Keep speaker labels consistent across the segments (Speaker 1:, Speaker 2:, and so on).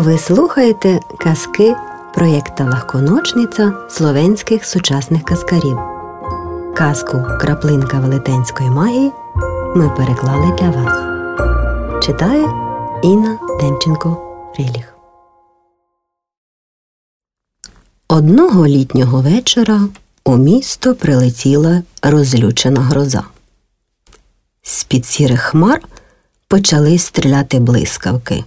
Speaker 1: Ви слухаєте казки проєкта Лахконочниця словенських сучасних казкарів. Казку Краплинка велетенської магії ми переклали для вас. Читає Інна Демченко Риліх. Одного літнього вечора у місто прилетіла розлючена гроза. З-під сірих хмар почали стріляти блискавки,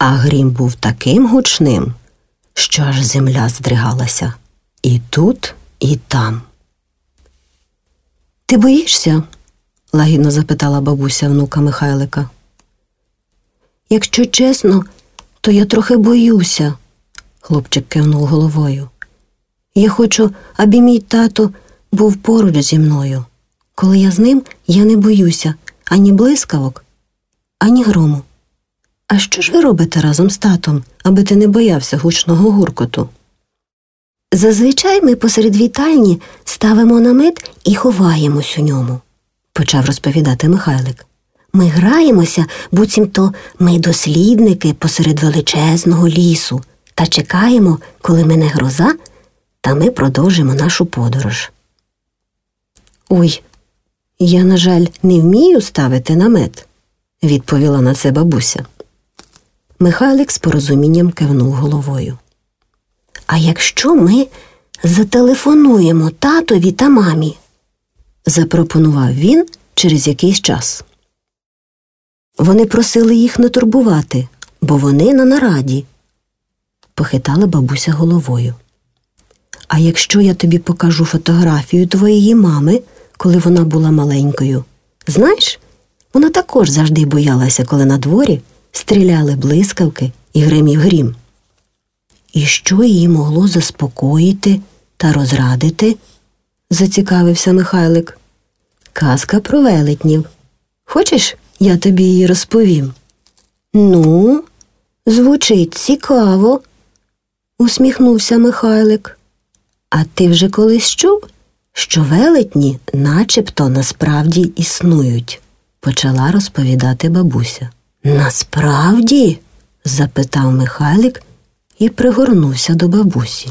Speaker 1: а грім був таким гучним, що аж земля здригалася і тут, і там. Ти боїшся? лагідно запитала бабуся внука Михайлика. Якщо чесно, то я трохи боюся, хлопчик кивнув головою. Я хочу, аби мій тато був поруч зі мною. Коли я з ним, я не боюся ані блискавок, ані грому. А що ж ви робите разом з татом, аби ти не боявся гучного гуркоту? Зазвичай ми посеред вітальні ставимо намет і ховаємось у ньому, почав розповідати Михайлик. Ми граємося, буцімто ми дослідники посеред величезного лісу та чекаємо, коли мене гроза, та ми продовжимо нашу подорож. Ой, я, на жаль, не вмію ставити намет, відповіла на це бабуся. Михайлик з порозумінням кивнув головою. А якщо ми зателефонуємо татові та мамі? запропонував він через якийсь час. Вони просили їх не турбувати, бо вони на нараді, похитала бабуся головою. А якщо я тобі покажу фотографію твоєї мами, коли вона була маленькою, знаєш, вона також завжди боялася, коли на дворі стріляли блискавки і гримів грім. І що її могло заспокоїти та розрадити? зацікавився Михайлик. Казка про велетнів. Хочеш, я тобі її розповім? Ну, звучить цікаво, усміхнувся Михайлик. А ти вже колись чув, що велетні начебто насправді існують, почала розповідати бабуся. Насправді? запитав Михайлик і пригорнувся до бабусі.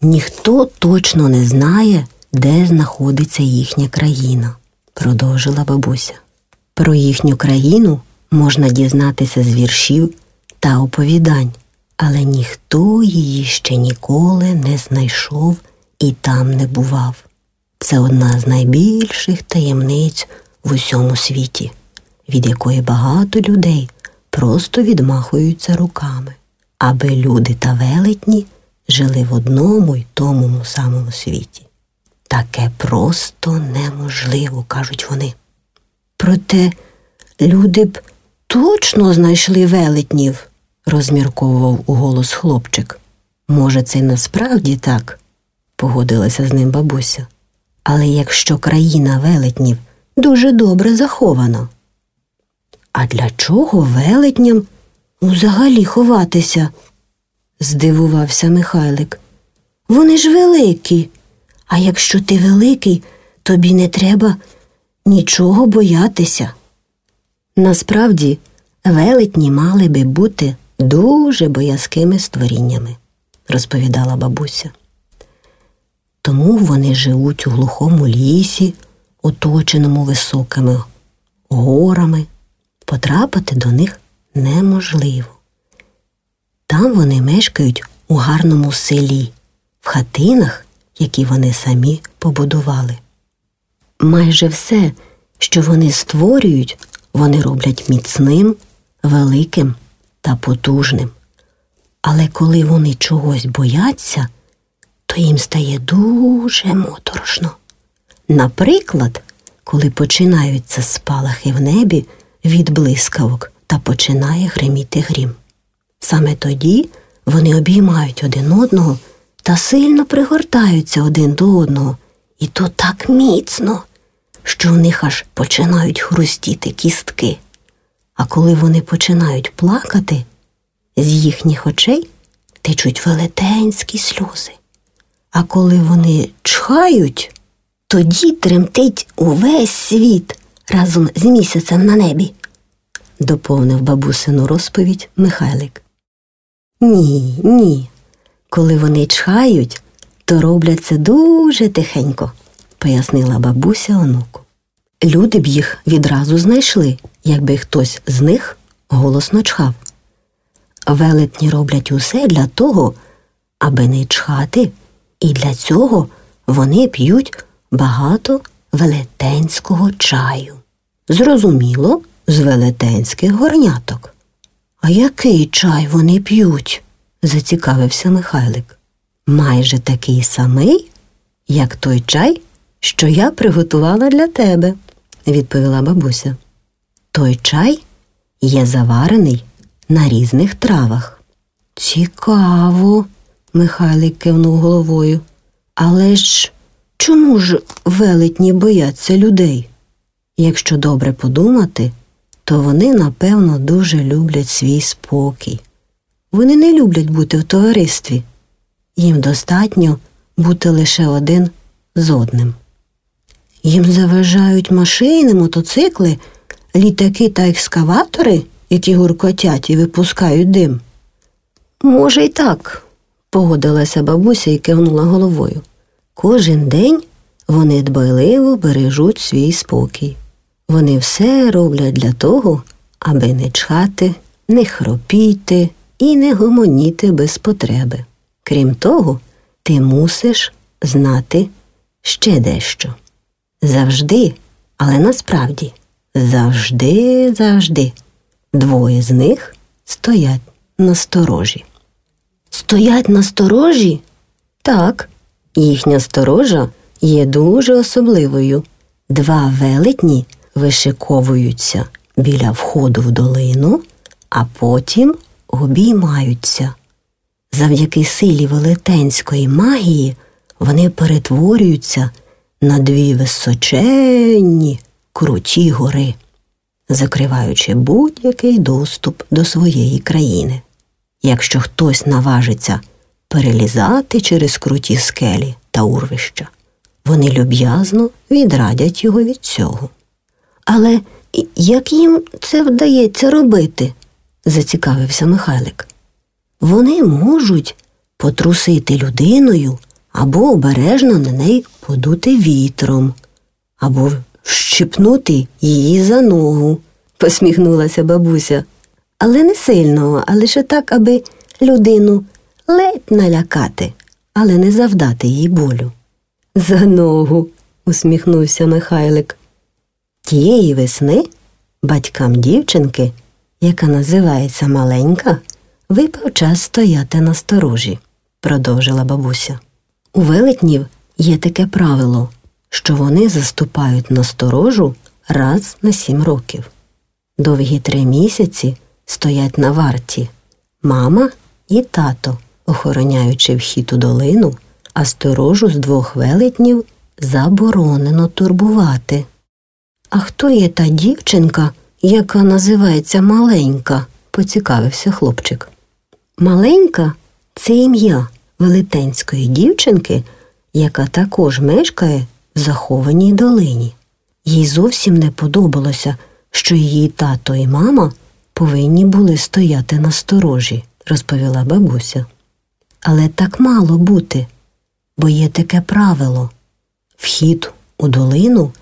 Speaker 1: Ніхто точно не знає, де знаходиться їхня країна, продовжила бабуся. Про їхню країну можна дізнатися з віршів та оповідань, але ніхто її ще ніколи не знайшов і там не бував. Це одна з найбільших таємниць в усьому світі, від якої багато людей просто відмахуються руками, аби люди та велетні жили в одному й тому самому світі. Таке просто неможливо, кажуть вони. Проте люди б точно знайшли велетнів, розмірковував у голос хлопчик. Може, це й насправді так, погодилася з ним бабуся. Але якщо країна велетнів дуже добре захована. А для чого велетням взагалі ховатися? здивувався Михайлик. Вони ж великі. А якщо ти великий, тобі не треба нічого боятися. Насправді, велетні мали би бути дуже боязкими створіннями, розповідала бабуся. Тому вони живуть у глухому лісі, оточеному високими горами. Потрапити до них неможливо. Там вони мешкають у гарному селі, в хатинах, які вони самі побудували. Майже все, що вони створюють, вони роблять міцним, великим та потужним. Але коли вони чогось бояться, то їм стає дуже моторошно. Наприклад, коли починаються спалахи в небі від блискавок та починає гриміти грім. Саме тоді вони обіймають один одного та сильно пригортаються один до одного, і то так міцно, що в них аж починають хрустіти кістки. А коли вони починають плакати, з їхніх очей течуть велетенські сльози. А коли вони чхають, тоді тремтить увесь світ разом з місяцем на небі, доповнив бабусину розповідь Михайлик. Ні, ні. Коли вони чхають, то роблять це дуже тихенько, пояснила бабуся онуку. Люди б їх відразу знайшли, якби хтось з них голосно чхав. Велетні роблять усе для того, аби не чхати, і для цього вони п'ють багато велетенського чаю. Зрозуміло, з велетенських горняток. А який чай вони п'ють? зацікавився Михайлик. Майже такий самий, як той чай, що я приготувала для тебе, відповіла бабуся. Той чай є заварений на різних травах. Цікаво, Михайлик кивнув головою. Але ж чому ж велетні бояться людей? Якщо добре подумати, то вони, напевно, дуже люблять свій спокій. Вони не люблять бути в товаристві. Їм достатньо бути лише один з одним. Їм заважають машини, мотоцикли, літаки та екскаватори, які гуркотять і випускають дим. Може, й так, погодилася бабуся і кивнула головою. Кожен день вони дбайливо бережуть свій спокій. Вони все роблять для того, аби не чхати, не хропіти і не гомоніти без потреби. Крім того, ти мусиш знати ще дещо. Завжди, але насправді завжди, завжди двоє з них стоять на сторожі. Стоять на сторожі? Так, їхня сторожа є дуже особливою. Два велетні вишиковуються біля входу в долину, а потім обіймаються. Завдяки силі велетенської магії вони перетворюються на дві височенні круті гори, закриваючи будь-який доступ до своєї країни. Якщо хтось наважиться перелізати через круті скелі та урвища, вони люб'язно відрадять його від цього. Але як їм це вдається робити? зацікавився Михайлик. Вони можуть потрусити людиною або обережно на неї подути вітром, або вщипнути її за ногу, посміхнулася бабуся. Але не сильно, а лише так, аби людину ледь налякати, але не завдати їй болю. За ногу, усміхнувся Михайлик. Тієї весни батькам дівчинки, яка називається маленька, випав час стояти на сторожі, продовжила бабуся. У велетнів є таке правило, що вони заступають на сторожу раз на сім років. Довгі три місяці стоять на варті мама і тато, охороняючи вхід у долину, а сторожу з двох велетнів заборонено турбувати. А хто є та дівчинка, яка називається маленька? поцікавився хлопчик. Маленька це ім'я велетенської дівчинки, яка також мешкає в захованій долині. Їй зовсім не подобалося, що її тато і мама повинні були стояти на сторожі, розповіла бабуся. Але так мало бути, бо є таке правило вхід у долину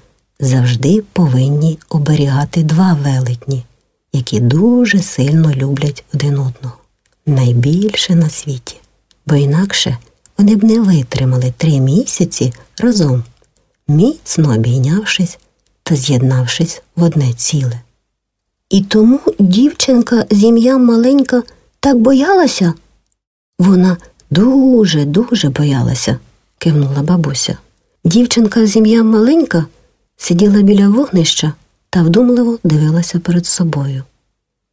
Speaker 1: завжди повинні оберігати два велетні, які дуже сильно люблять один одного, найбільше на світі, бо інакше вони б не витримали три місяці разом, міцно обійнявшись та з'єднавшись в одне ціле. І тому дівчинка з ім'ям маленька так боялася. Вона дуже, дуже боялася, кивнула бабуся. Дівчинка з ім'ям маленька сиділа біля вогнища та вдумливо дивилася перед собою.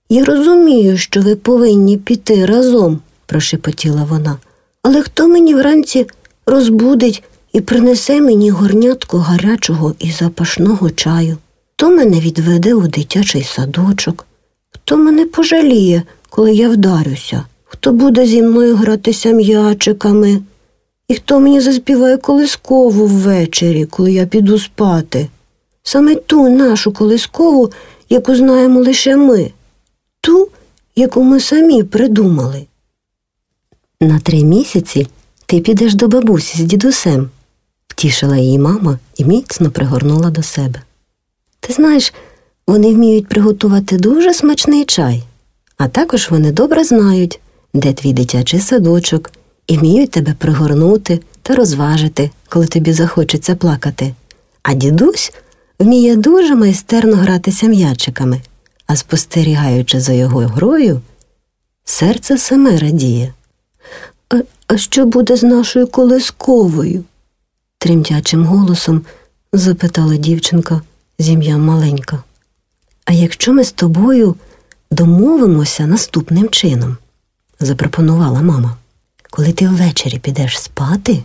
Speaker 1: Я розумію, що ви повинні піти разом, прошепотіла вона, але хто мені вранці розбудить і принесе мені горнятку гарячого і запашного чаю? Хто мене відведе у дитячий садочок? Хто мене пожаліє, коли я вдарюся? Хто буде зі мною гратися м'ячиками? І хто мені заспіває колискову ввечері, коли я піду спати? Саме ту нашу колискову, яку знаємо лише ми, ту, яку ми самі придумали. На три місяці ти підеш до бабусі з дідусем, втішила її мама і міцно пригорнула до себе. Ти знаєш, вони вміють приготувати дуже смачний чай, а також вони добре знають, де твій дитячий садочок, і вміють тебе пригорнути та розважити, коли тобі захочеться плакати. А дідусь вміє дуже майстерно гратися м'ячиками, а спостерігаючи за його грою, серце саме радіє. А, а що буде з нашою колисковою? тремтячим голосом запитала дівчинка з ім'ям маленька. А якщо ми з тобою домовимося наступним чином, запропонувала мама. Коли ти ввечері підеш спати,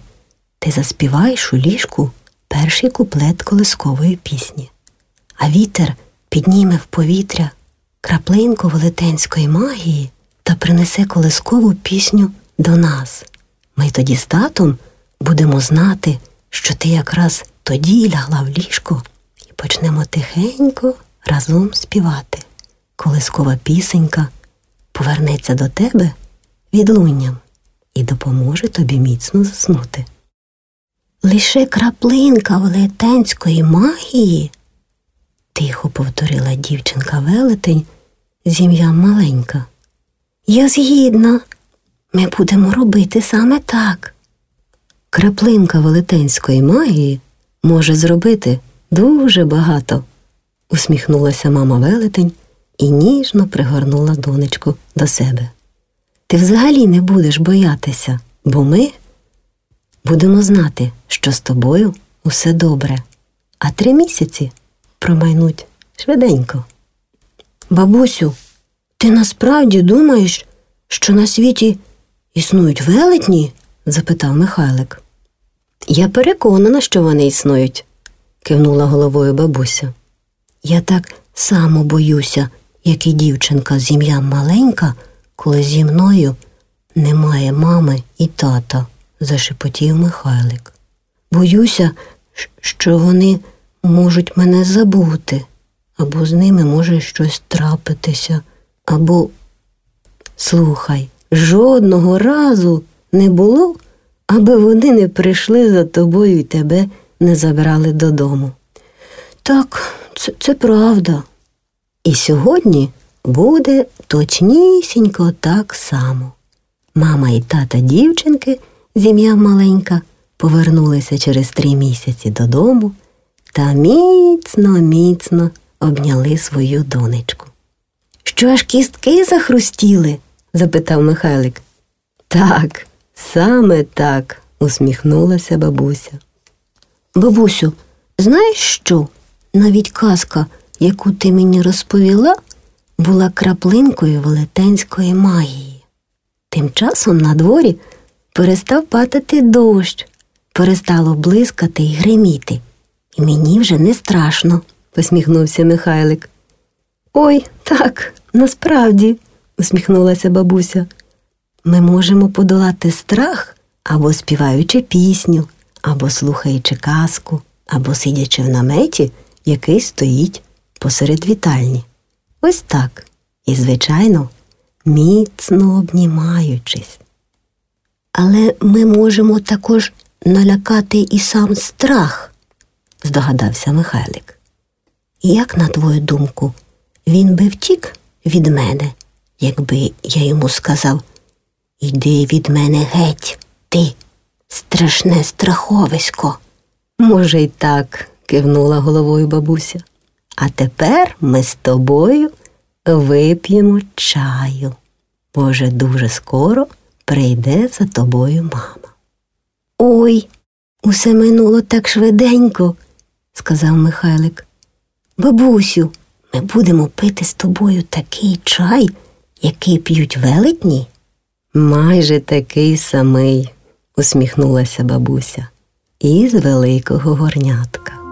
Speaker 1: ти заспіваєш у ліжку перший куплет колискової пісні, а вітер підніме в повітря краплинку велетенської магії та принесе колискову пісню до нас. Ми тоді з татом будемо знати, що ти якраз тоді лягла в ліжко і почнемо тихенько разом співати. Колискова пісенька повернеться до тебе відлунням і допоможе тобі міцно заснути. Лише краплинка велетенської магії, тихо повторила дівчинка велетень з ім'ям маленька. Я згідна, ми будемо робити саме так. Краплинка велетенської магії може зробити дуже багато, усміхнулася мама велетень і ніжно пригорнула донечку до себе. Ти взагалі не будеш боятися, бо ми будемо знати, що з тобою усе добре, а три місяці промайнуть швиденько. Бабусю, ти насправді думаєш, що на світі існують велетні? запитав Михайлик. Я переконана, що вони існують, кивнула головою бабуся. Я так само боюся, як і дівчинка з ім'ям маленька, коли зі мною немає мами і тата, зашепотів Михайлик. Боюся, що вони можуть мене забути, або з ними може щось трапитися, або слухай, жодного разу не було, аби вони не прийшли за тобою і тебе не забрали додому. Так, це, це правда. І сьогодні буде точнісінько так само. Мама і тата дівчинки з ім'ям маленька повернулися через три місяці додому та міцно, міцно обняли свою донечку. Що аж кістки захрустіли? запитав Михайлик. Так, саме так, усміхнулася бабуся. Бабусю, знаєш що? Навіть казка, яку ти мені розповіла, була краплинкою велетенської магії. Тим часом на дворі перестав падати дощ, перестало блискати й гриміти. І мені вже не страшно, посміхнувся Михайлик. Ой, так, насправді, усміхнулася бабуся. Ми можемо подолати страх або співаючи пісню, або слухаючи казку, або сидячи в наметі, який стоїть посеред вітальні. Ось так. І, звичайно, міцно обнімаючись. Але ми можемо також налякати і сам страх, здогадався Михайлик. Як, на твою думку, він би втік від мене, якби я йому сказав Іди від мене геть, ти, страшне страховисько. Може, й так, кивнула головою бабуся. А тепер ми з тобою вип'ємо чаю. Боже, дуже скоро прийде за тобою мама. Ой, усе минуло так швиденько, сказав Михайлик. Бабусю, ми будемо пити з тобою такий чай, який п'ють велетні. Майже такий самий, усміхнулася бабуся із великого горнятка.